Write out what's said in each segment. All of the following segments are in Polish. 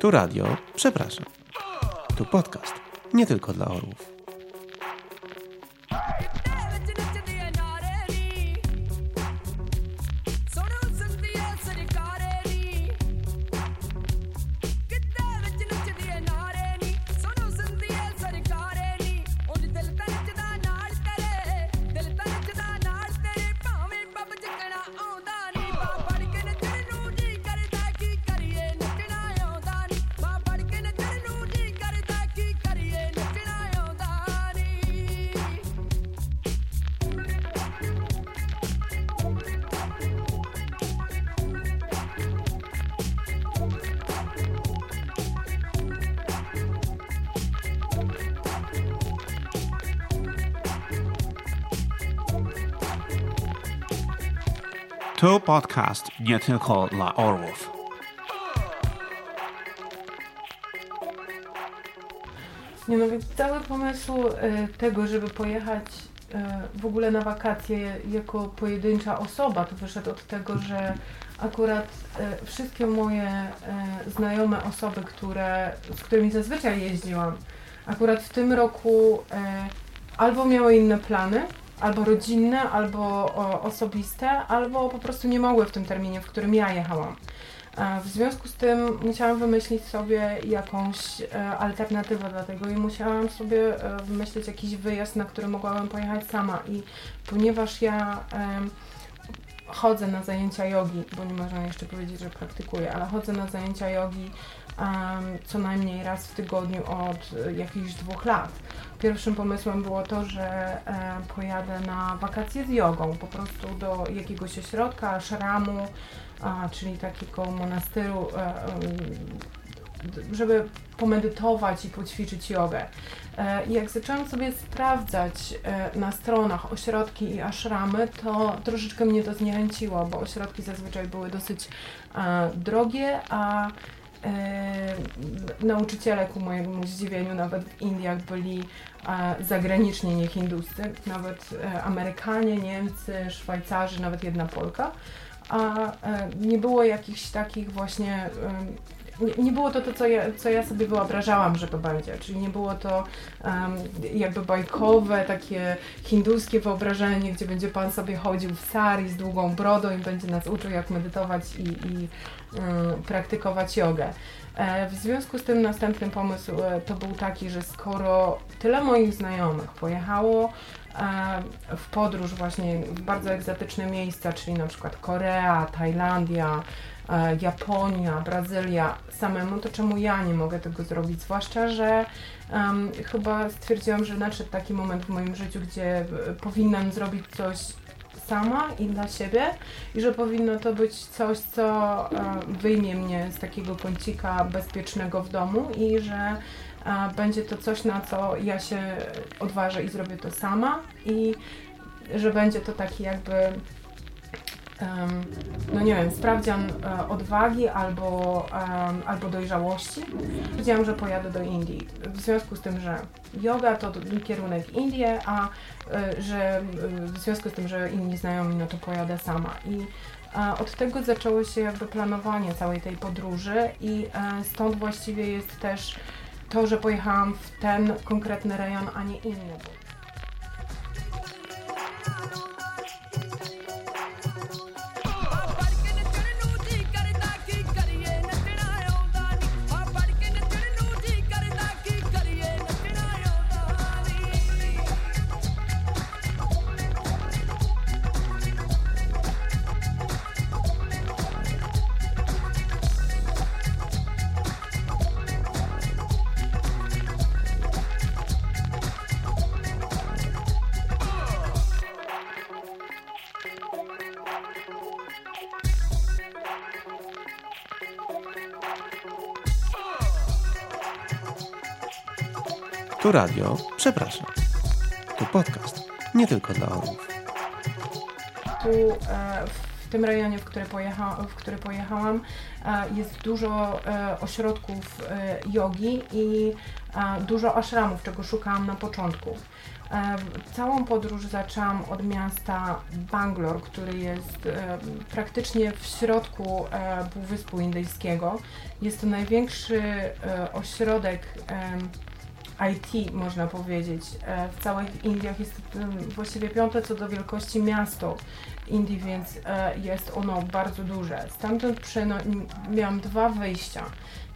Tu radio, przepraszam. Tu podcast, nie tylko dla orłów. Podcast nie tylko dla orłów. Nie no, więc cały pomysł y, tego, żeby pojechać y, w ogóle na wakacje jako pojedyncza osoba, to wyszedł od tego, że akurat y, wszystkie moje znajome osoby, które, z którymi zazwyczaj jeździłam, akurat w tym roku albo miały inne plany, albo rodzinne, albo o, osobiste, albo po prostu nie mogły w tym terminie, w którym ja jechałam. E, W związku z tym musiałam wymyślić sobie jakąś e, alternatywę dla tego i musiałam sobie e, wymyślić jakiś wyjazd, na który mogłabym pojechać sama. I ponieważ ja chodzę na zajęcia jogi, bo nie można jeszcze powiedzieć, że praktykuję, ale chodzę na zajęcia jogi co najmniej raz w tygodniu od e, jakichś dwóch lat. Pierwszym pomysłem było to, że pojadę na wakacje z jogą, po prostu do jakiegoś ośrodka, ashramu, czyli takiego monastyru, e, żeby pomedytować i poćwiczyć jogę. E, I jak zaczęłam sobie sprawdzać na stronach ośrodki i ashramy, to troszeczkę mnie to zniechęciło, bo ośrodki zazwyczaj były dosyć drogie, a nauczyciele ku mojemu zdziwieniu nawet w Indiach byli e, zagraniczni, nie hinduscy, nawet e, Amerykanie, Niemcy, Szwajcarzy, nawet jedna Polka a e, nie było jakichś takich właśnie. Nie, było to to, co ja, co ja sobie wyobrażałam, że to będzie. Czyli nie było to em, jakby bajkowe, takie hinduskie wyobrażenie, gdzie będzie pan sobie chodził w sari z długą brodą i będzie nas uczył, jak medytować i, i em, praktykować jogę. E, W związku z tym następny pomysł e, to był taki, że skoro tyle moich znajomych pojechało e, w podróż właśnie w bardzo egzotyczne miejsca, czyli na przykład Korea, Tajlandia, Japonia, Brazylia samemu, to czemu ja nie mogę tego zrobić? Zwłaszcza, że em, chyba stwierdziłam, że nadszedł taki moment w moim życiu, gdzie powinnam zrobić coś sama i dla siebie i że powinno to być coś, co e, wyjmie mnie z takiego kącika bezpiecznego w domu i że e, będzie to coś, na co ja się odważę i zrobię to sama i że będzie to taki jakby no nie wiem, sprawdzian e, odwagi albo, albo dojrzałości. Wiedziałam, że pojadę do Indii. W związku z tym, że yoga to kierunek Indie, a e, że w związku z tym, że inni znajomi, no to pojadę sama. I e, od tego zaczęło się jakby planowanie całej tej podróży i stąd właściwie jest też to, że pojechałam w ten konkretny rejon, a nie inny. Tu radio, przepraszam. Tu podcast, nie tylko dla orłów. Tu e, w tym rejonie, w który, pojecha, w który pojechałam, e, jest dużo e, ośrodków e, jogi i e, dużo ashramów, czego szukałam na początku. E, Całą podróż zaczęłam od miasta Bangalore, który jest e, praktycznie w środku e, Półwyspu Indyjskiego. Jest to największy e, ośrodek IT, można powiedzieć. E, W całych Indiach jest em, właściwie piąte co do wielkości miasto Indii, więc e, jest ono bardzo duże. Stamtąd przeno- miałam dwa wyjścia.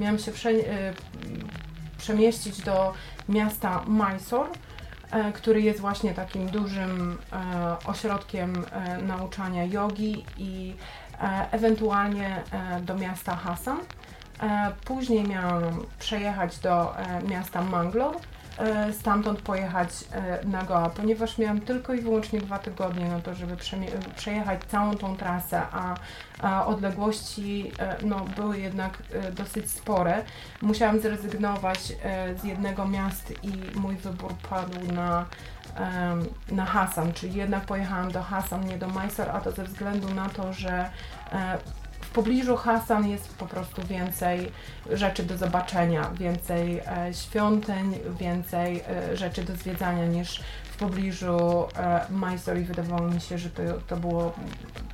Miałam się prze- e, przemieścić do miasta Mysore, który jest właśnie takim dużym ośrodkiem nauczania jogi i ewentualnie do miasta Hassan. E, Później miałam przejechać do e, miasta Mangalore, e, stamtąd pojechać e, na Goa, ponieważ miałam tylko i wyłącznie dwa tygodnie na to, żeby przejechać całą tą trasę, a, a odległości no, były jednak dosyć spore. Musiałam zrezygnować z jednego miast i mój wybór padł na, na Hassan, czyli jednak pojechałam do Hassan, nie do Mysore, a to ze względu na to, że pobliżu Hassan jest po prostu więcej rzeczy do zobaczenia, więcej e, świątyń, więcej e, rzeczy do zwiedzania niż w pobliżu e, Mysore i wydawało mi się, że to, to było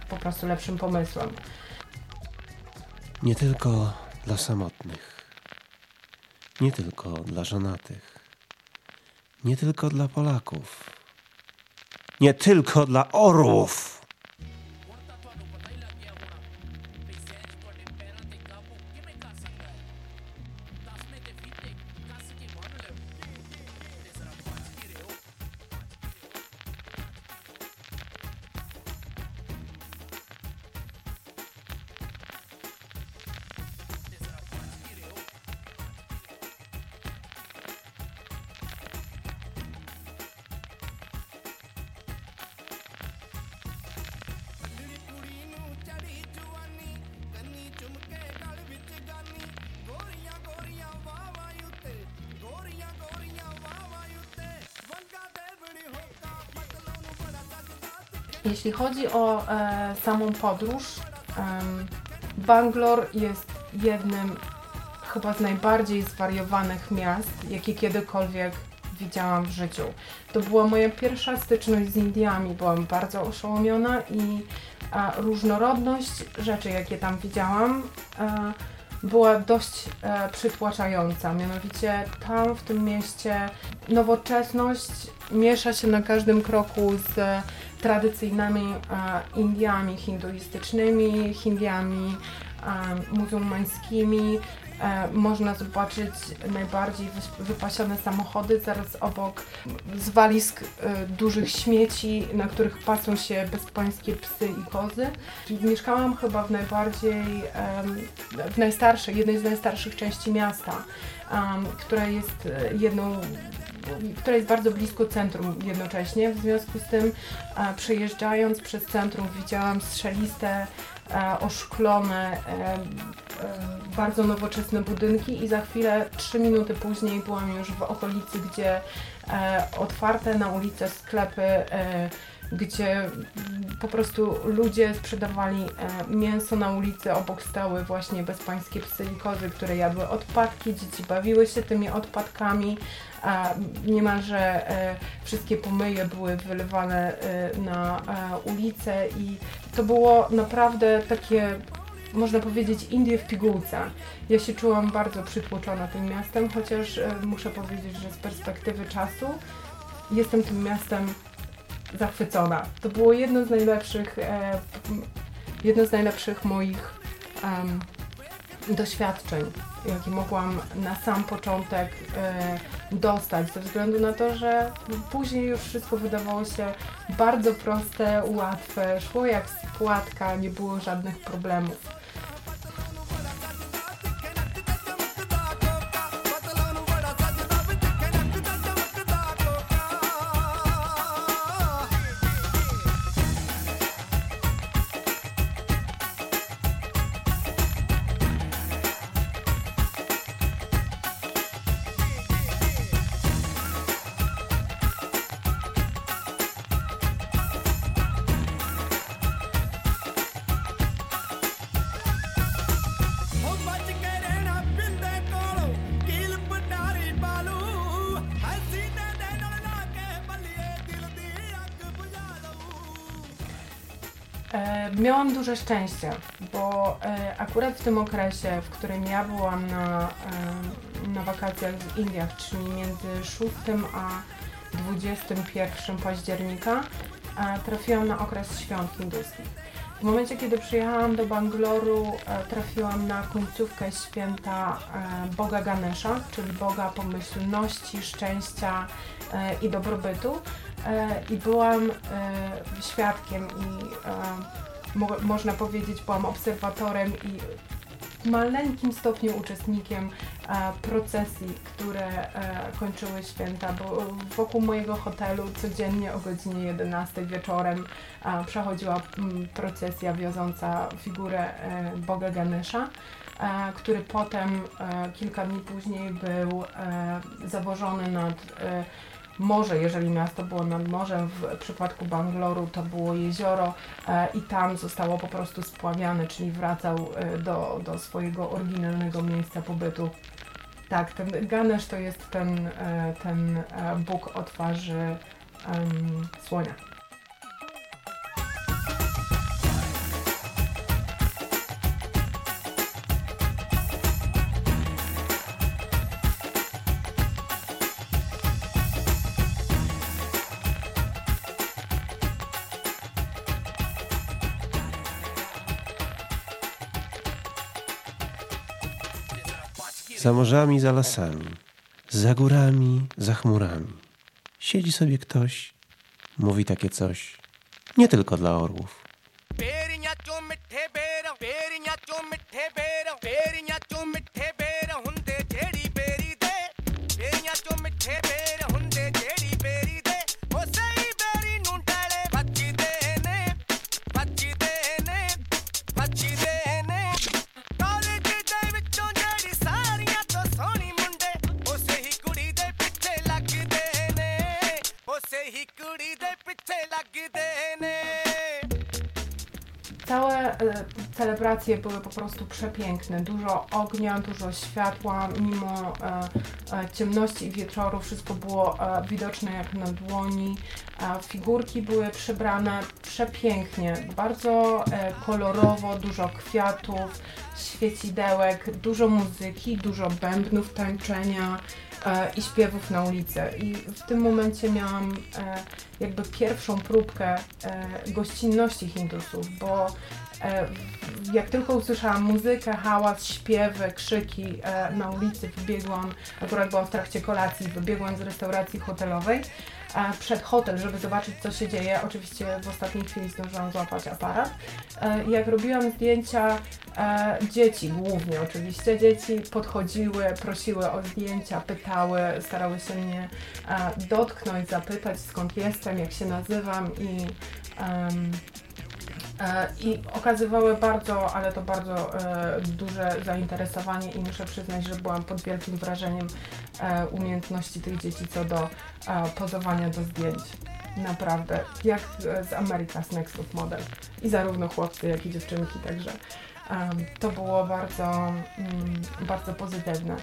po prostu lepszym pomysłem. Nie tylko dla samotnych, nie tylko dla żonatych, nie tylko dla Polaków, nie tylko dla orłów. Jeśli chodzi o e, samą podróż, em, Bangalore jest jednym chyba z najbardziej zwariowanych miast, jakie kiedykolwiek widziałam w życiu. To była moja pierwsza styczność z Indiami. Byłam bardzo oszołomiona i a, różnorodność rzeczy, jakie tam widziałam, e, była dość e, przytłaczająca. Mianowicie tam w tym mieście nowoczesność miesza się na każdym kroku z tradycyjnymi e, Indiami hinduistycznymi, Hindiami e, muzułmańskimi. E, można zobaczyć najbardziej wypasione samochody zaraz obok zwalisk dużych śmieci, na których pasą się bezpańskie psy i kozy. Mieszkałam chyba w najbardziej, w najstarszej, jednej z najstarszych części miasta, która jest jedną która jest bardzo blisko centrum jednocześnie. W związku z tym e, przejeżdżając przez centrum widziałam strzeliste, e, oszklone, e, e, bardzo nowoczesne budynki i za chwilę, trzy minuty później byłam już w okolicy, gdzie e, otwarte na ulicę sklepy, e, gdzie mm, po prostu ludzie sprzedawali e, mięso na ulicy, obok stały właśnie bezpańskie psy i kozy, które jadły odpadki, dzieci bawiły się tymi odpadkami, a niemalże e, wszystkie pomyje były wylewane e, na ulicę i to było naprawdę takie, można powiedzieć, Indie w pigułce. Ja się czułam bardzo przytłoczona tym miastem, chociaż muszę powiedzieć, że z perspektywy czasu jestem tym miastem zachwycona. To było jedno z najlepszych, e, jedno z najlepszych moich doświadczeń, jakie mogłam na sam początek e, dostać, ze względu na to, że później już wszystko wydawało się bardzo proste, łatwe, szło jak z płatka, nie było żadnych problemów. Miałam duże szczęście, bo e, akurat w tym okresie, w którym ja byłam na, e, na wakacjach w Indiach, czyli między 6 a 21 października, e, trafiłam na okres świąt hinduskich. W momencie, kiedy przyjechałam do Bangloru, e, trafiłam na końcówkę święta e, Boga Ganesha, czyli Boga pomyślności, szczęścia e, i dobrobytu. E, I byłam e, świadkiem i e, mo można powiedzieć, byłam obserwatorem i w maleńkim stopniu uczestnikiem e, procesji, które e, kończyły święta, bo wokół mojego hotelu codziennie o godzinie 11 wieczorem e, przechodziła m, procesja wioząca figurę e, Boga Ganesha, e, który potem e, kilka dni później był zawożony nad morze, jeżeli miasto było nad morzem, w przypadku Bangloru to było jezioro e, i tam zostało po prostu spławiane, czyli wracał e, do, do swojego oryginalnego miejsca pobytu. Tak, ten Ganesh to jest ten, e, ten Bóg o twarzy słonia. Za morzami, za lasami, za górami, za chmurami. Siedzi sobie ktoś, mówi takie coś. Nie tylko dla orłów. Celebracje były po prostu przepiękne. Dużo ognia, dużo światła, mimo e, e, ciemności i wieczoru wszystko było e, widoczne jak na dłoni. Figurki były przybrane przepięknie, bardzo kolorowo, dużo kwiatów, świecidełek, dużo muzyki, dużo bębnów, tańczenia i śpiewów na ulicy. I w tym momencie miałam jakby pierwszą próbkę gościnności Hindusów, bo jak tylko usłyszałam muzykę, hałas, śpiewy, krzyki e, na ulicy, wybiegłam, akurat byłam w trakcie kolacji, wybiegłam z restauracji hotelowej e, przed hotel, żeby zobaczyć co się dzieje. Oczywiście w ostatniej chwili zdążyłam złapać aparat. E, jak robiłam zdjęcia, e, dzieci głównie oczywiście, dzieci podchodziły, prosiły o zdjęcia, pytały, starały się mnie e, dotknąć, zapytać skąd jestem, jak się nazywam i e, i okazywały bardzo, ale to bardzo e, duże zainteresowanie i muszę przyznać, że byłam pod wielkim wrażeniem e, umiejętności tych dzieci co do e, pozowania do zdjęć. Naprawdę, jak e, z America's Next Top Model. I zarówno chłopcy, jak i dziewczynki, także to było bardzo, mm, bardzo pozytywne.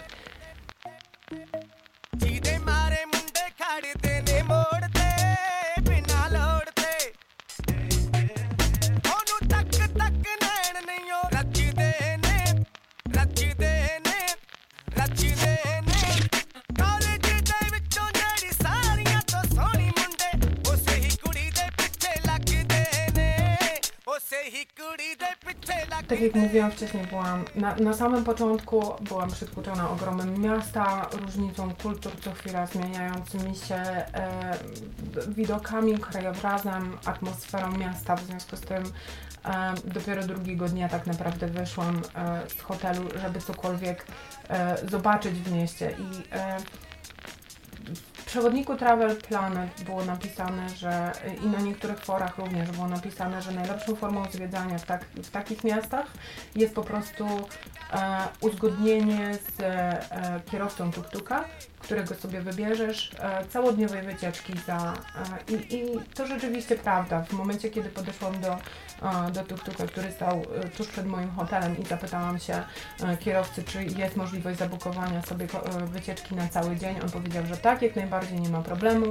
tak jak mówiłam wcześniej, byłam na, na samym początku byłam przytłoczona ogromem miasta, różnicą kultur co chwila zmieniającymi się e, widokami, krajobrazem, atmosferą miasta. W związku z tym e, dopiero drugiego dnia tak naprawdę wyszłam e, z hotelu, żeby cokolwiek e, zobaczyć w mieście i e, przewodniku Travel Planet było napisane, że i na niektórych forach również było napisane, że najlepszą formą zwiedzania w, tak, w takich miastach jest po prostu e, uzgodnienie z e, kierowcą tuk-tuka, którego sobie wybierzesz, e, całodniowej wycieczki za... E, i, I to rzeczywiście prawda. W momencie, kiedy podeszłam do, e, do tuk-tuka, który stał e, tuż przed moim hotelem i zapytałam się e, kierowcy, czy jest możliwość zabukowania sobie e, wycieczki na cały dzień, on powiedział, że tak, jak najbardziej nie ma problemu.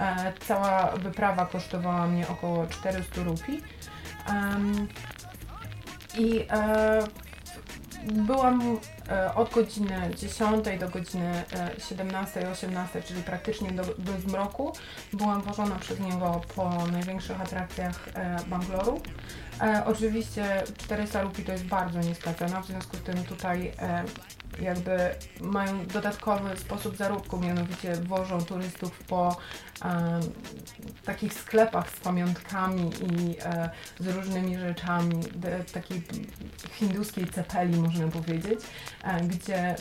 E, Cała wyprawa kosztowała mnie około 400 rupii. I e, byłam e, od godziny 10 do godziny e, 17-18, czyli praktycznie do, do zmroku. Byłam wożona przez niego po największych atrakcjach e, Bangloru. E, oczywiście 400 rupii to jest bardzo niska cena, w związku z tym tutaj e, jakby mają dodatkowy sposób zarobku, mianowicie wożą turystów po e, takich sklepach z pamiątkami i e, z różnymi rzeczami, de, takiej hinduskiej cepeli można powiedzieć, e, gdzie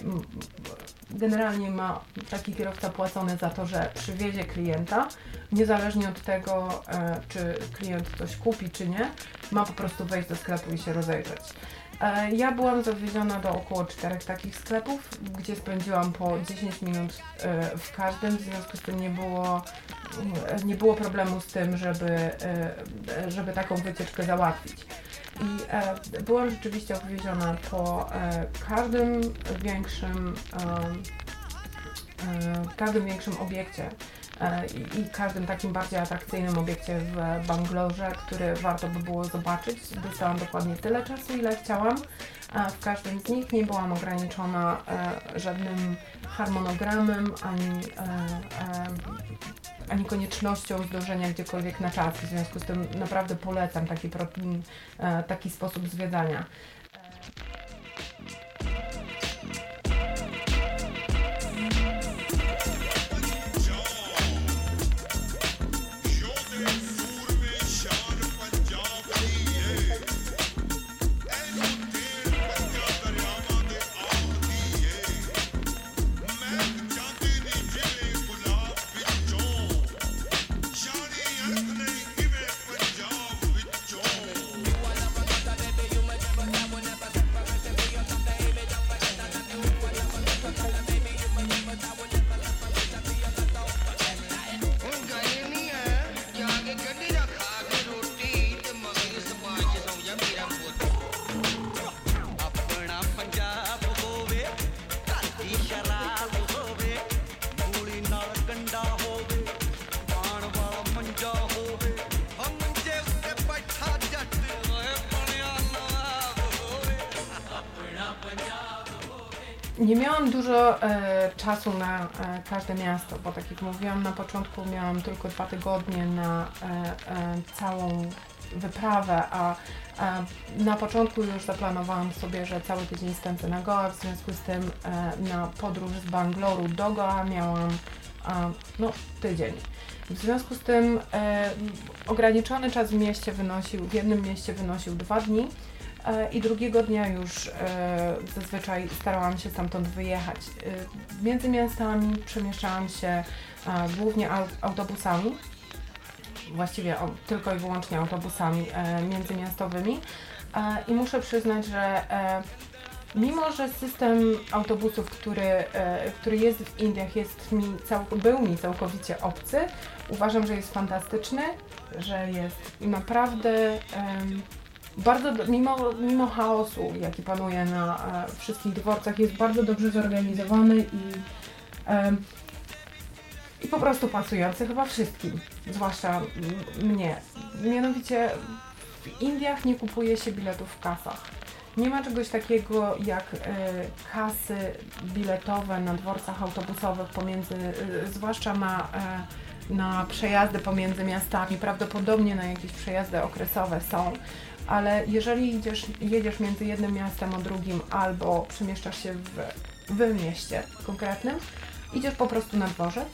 generalnie ma taki kierowca płacony za to, że przywiezie klienta, niezależnie od tego, e, czy klient coś kupi, czy nie, ma po prostu wejść do sklepu i się rozejrzeć. E, Ja byłam zawieziona do około czterech takich sklepów, gdzie spędziłam po 10 minut e, w każdym, w związku z tym nie było, e, nie było problemu z tym, żeby, żeby taką wycieczkę załatwić. I byłam rzeczywiście obwieziona po każdym większym, każdym większym obiekcie i, i każdym takim bardziej atrakcyjnym obiekcie w Banglorze, który warto by było zobaczyć. Dostałam dokładnie tyle czasu, ile chciałam. W każdym z nich nie byłam ograniczona e, żadnym harmonogramem ani, e, e, ani koniecznością zdążenia gdziekolwiek na czas. W związku z tym naprawdę polecam taki, e, taki sposób zwiedzania. Nie miałam dużo e, czasu na e, każde miasto, bo tak jak mówiłam na początku, miałam tylko dwa tygodnie na e, e, całą wyprawę, a e, na początku już zaplanowałam sobie, że cały tydzień spędzę na Goa, w związku z tym e, na podróż z Bangloru do Goa miałam no, tydzień. W związku z tym e, ograniczony czas w mieście wynosił, w jednym mieście wynosił dwa dni, i drugiego dnia już e, zazwyczaj starałam się stamtąd wyjechać. E, między miastami przemieszczałam się e, głównie au, autobusami, właściwie tylko i wyłącznie autobusami e, międzymiastowymi e, i muszę przyznać, że e, mimo, że system autobusów, który, e, który jest w Indiach jest mi był mi całkowicie obcy, uważam, że jest fantastyczny, że jest naprawdę bardzo, mimo, mimo chaosu, jaki panuje na e, wszystkich dworcach, jest bardzo dobrze zorganizowany i, em, i po prostu pasujący chyba wszystkim, zwłaszcza mnie. Mianowicie w Indiach nie kupuje się biletów w kasach. Nie ma czegoś takiego jak e, kasy biletowe na dworcach autobusowych pomiędzy, e, zwłaszcza na, e, na przejazdy pomiędzy miastami. Prawdopodobnie na jakieś przejazdy okresowe są, ale jeżeli idziesz, jedziesz między jednym miastem a drugim albo przemieszczasz się w, w mieście konkretnym, idziesz po prostu na dworzec,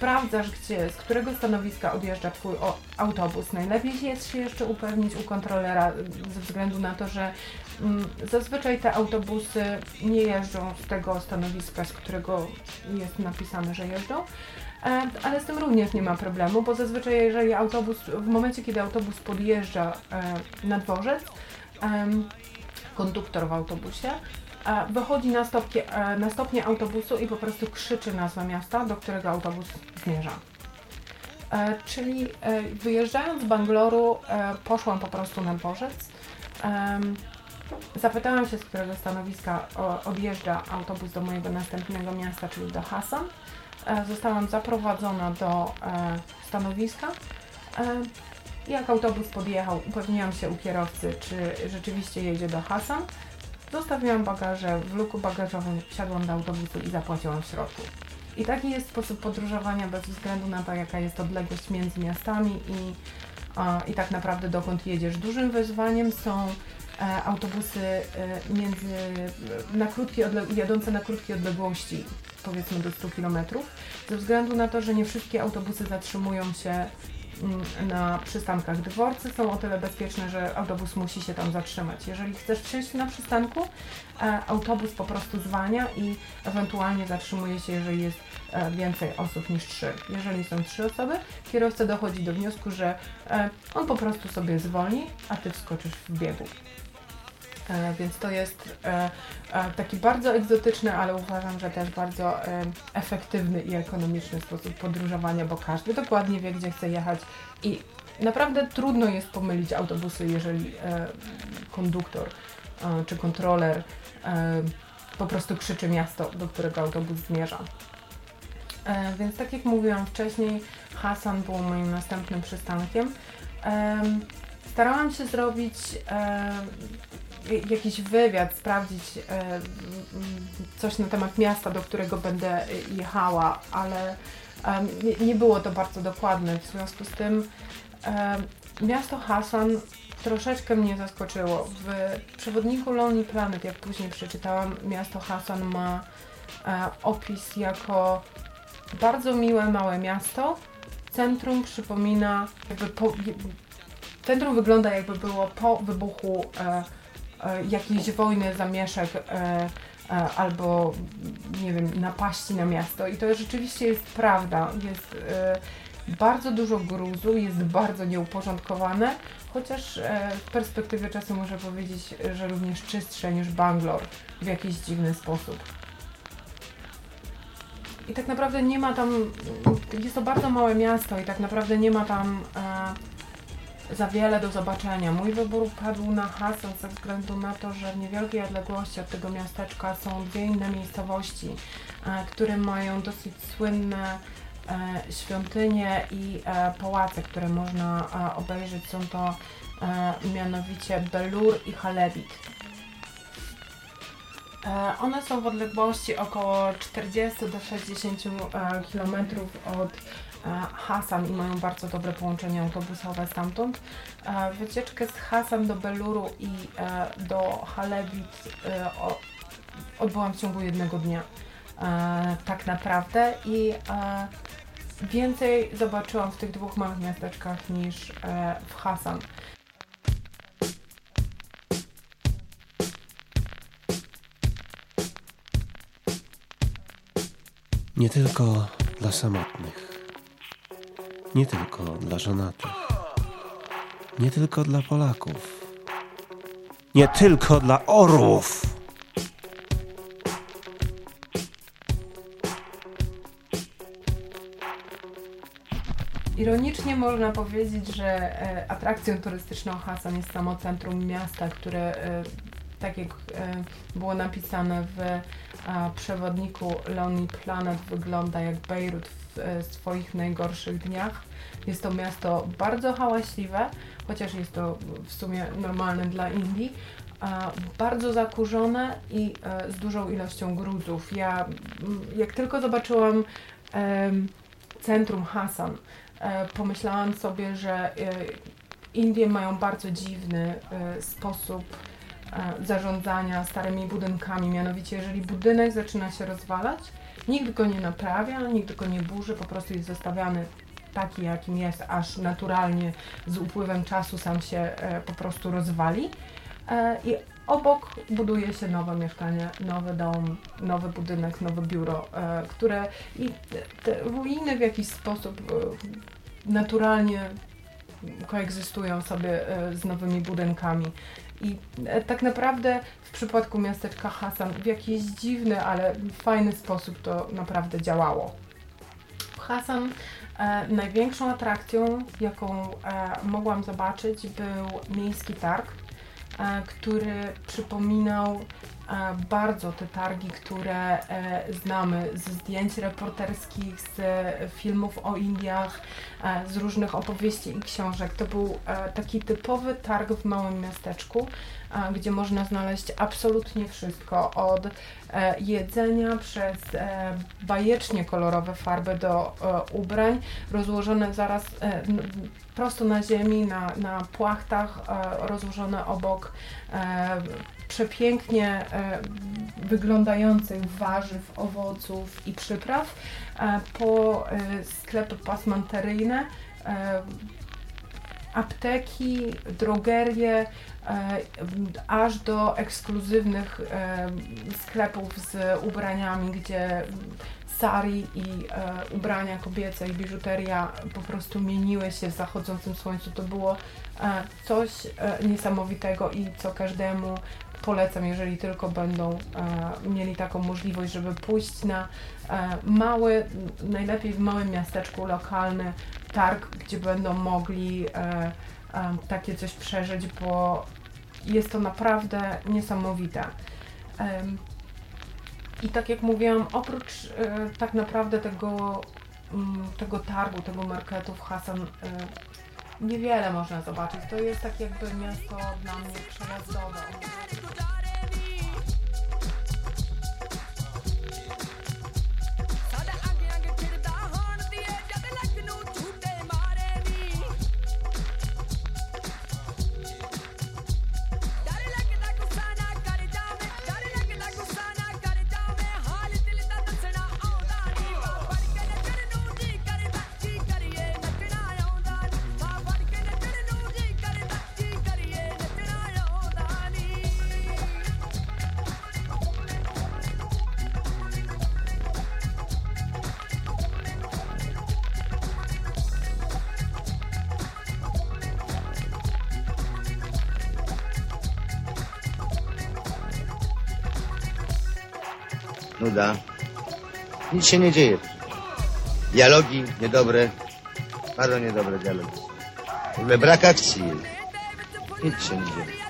sprawdzasz, gdzie, z którego stanowiska odjeżdża Twój o, autobus. Najlepiej jest się jeszcze upewnić u kontrolera, ze względu na to, że mm, zazwyczaj te autobusy nie jeżdżą z tego stanowiska, z którego jest napisane, że jeżdżą. E, Ale z tym również nie ma problemu, bo zazwyczaj jeżeli autobus, w momencie kiedy autobus podjeżdża e, na dworzec, konduktor w autobusie e, wychodzi na, stopkie, e, na stopnie autobusu i po prostu krzyczy nazwę miasta, do którego autobus zmierza. Czyli wyjeżdżając z Bangloru poszłam po prostu na dworzec. Zapytałam się, z którego stanowiska odjeżdża autobus do mojego następnego miasta, czyli do Hassan. E, Zostałam zaprowadzona do e, stanowiska. E, jak autobus podjechał, upewniłam się u kierowcy, czy rzeczywiście jedzie do Hasan. Zostawiłam bagaże w luku bagażowym, wsiadłam do autobusu i zapłaciłam w środku. I taki jest sposób podróżowania bez względu na to, jaka jest odległość między miastami i, a, i tak naprawdę dokąd jedziesz. Dużym wyzwaniem są autobusy e, między, na krótkie jadące na krótkie odległości, powiedzmy do 100 km, ze względu na to, że nie wszystkie autobusy zatrzymują się mm, na przystankach. Dworce są o tyle bezpieczne, że autobus musi się tam zatrzymać. Jeżeli chcesz przyjść na przystanku, e, autobus po prostu zwalnia i ewentualnie zatrzymuje się, jeżeli jest e, więcej osób niż trzy. Jeżeli są trzy osoby, kierowca dochodzi do wniosku, że e, on po prostu sobie zwolni, a ty wskoczysz w biegu. E, Więc to jest e, e, taki bardzo egzotyczny, ale uważam, że też bardzo efektywny i ekonomiczny sposób podróżowania, bo każdy dokładnie wie, gdzie chce jechać i naprawdę trudno jest pomylić autobusy, jeżeli konduktor czy kontroler po prostu krzyczy miasto, do którego autobus zmierza. Więc tak jak mówiłam wcześniej, Hasan był moim następnym przystankiem. Em, Starałam się zrobić jakiś wywiad, sprawdzić e, coś na temat miasta, do którego będę jechała, ale nie, było to bardzo dokładne. W związku z tym miasto Hasan troszeczkę mnie zaskoczyło. W przewodniku Lonely Planet, jak później przeczytałam, miasto Hasan ma e, opis jako bardzo miłe, małe miasto. Centrum przypomina, jakby po, centrum wygląda jakby było po wybuchu e, jakiejś wojny, zamieszek e, e, albo nie wiem, napaści na miasto. I to rzeczywiście jest prawda. Jest e, bardzo dużo gruzu, jest bardzo nieuporządkowane, chociaż e, w perspektywie czasu muszę powiedzieć, że również czystsze niż Bangalore w jakiś dziwny sposób. I tak naprawdę nie ma tam, jest to bardzo małe miasto i tak naprawdę nie ma tam e, za wiele do zobaczenia. Mój wybór padł na Hasan ze względu na to, że w niewielkiej odległości od tego miasteczka są dwie inne miejscowości, e, które mają dosyć słynne e, świątynie i e, pałace, które można obejrzeć. Są to mianowicie Belur i Halebit. E, One są w odległości około 40 do 60 km od e, Hasan i mają bardzo dobre połączenie autobusowe stamtąd. E, Wycieczkę z Hasan do Beluru i e, do Halebit e, odbyłam w ciągu jednego dnia. E, Tak naprawdę i e, więcej zobaczyłam w tych dwóch małych miasteczkach niż e, w Hasan. Nie tylko dla samotnych, nie tylko dla żonatych, nie tylko dla Polaków, nie tylko dla orłów. Ironicznie można powiedzieć, że e, atrakcją turystyczną Hasan jest samo centrum miasta, które, e, tak jak e, było napisane w e, przewodniku Lonely Planet, wygląda jak Bejrut w e, swoich najgorszych dniach. Jest to miasto bardzo hałaśliwe, chociaż jest to w sumie normalne dla Indii. Bardzo zakurzone i z dużą ilością gruzów. Ja jak tylko zobaczyłam centrum Hasan, e, pomyślałam sobie, że Indie mają bardzo dziwny sposób zarządzania starymi budynkami. Mianowicie, jeżeli budynek zaczyna się rozwalać, nikt go nie naprawia, nikt go nie burzy, po prostu jest zostawiany taki, jakim jest, aż naturalnie z upływem czasu sam się e, po prostu rozwali. E, I obok buduje się nowe mieszkanie, nowy dom, nowy budynek, nowe biuro, e, które i te ruiny w jakiś sposób e, naturalnie koegzystują sobie e, z nowymi budynkami. I e, tak naprawdę w przypadku miasteczka Hasan w jakiś dziwny, ale fajny sposób to naprawdę działało. Hasan e, największą atrakcją, jaką e, mogłam zobaczyć, był miejski targ, e, który przypominał bardzo te targi, które e, znamy ze zdjęć reporterskich, z filmów o Indiach, e, z różnych opowieści i książek. To był e, taki typowy targ w małym miasteczku, gdzie można znaleźć absolutnie wszystko, od jedzenia przez bajecznie kolorowe farby do ubrań, rozłożone zaraz prosto na ziemi, na, na płachtach, rozłożone obok przepięknie e, wyglądających warzyw, owoców i przypraw, e, po e, sklepy pasmanteryjne, apteki, drogerie, aż do ekskluzywnych sklepów z ubraniami, gdzie sari i ubrania kobiece i biżuteria po prostu mieniły się w zachodzącym słońcu. To było coś niesamowitego i co każdemu polecam, jeżeli tylko będą e, mieli taką możliwość, żeby pójść na e, mały, najlepiej w małym miasteczku lokalny targ, gdzie będą mogli e, takie coś przeżyć, bo jest to naprawdę niesamowite. I tak jak mówiłam, oprócz tak naprawdę tego, mm, tego targu, tego marketu w Hasan, niewiele można zobaczyć. To jest tak jakby miasto dla mnie przejazdowe. Nuda. Nic się nie dzieje. Dialogi niedobre. Bardzo niedobre dialogi. W ogóle brak akcji jest. Nic się nie dzieje.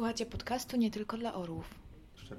Słuchacie podcastu nie tylko dla orłów.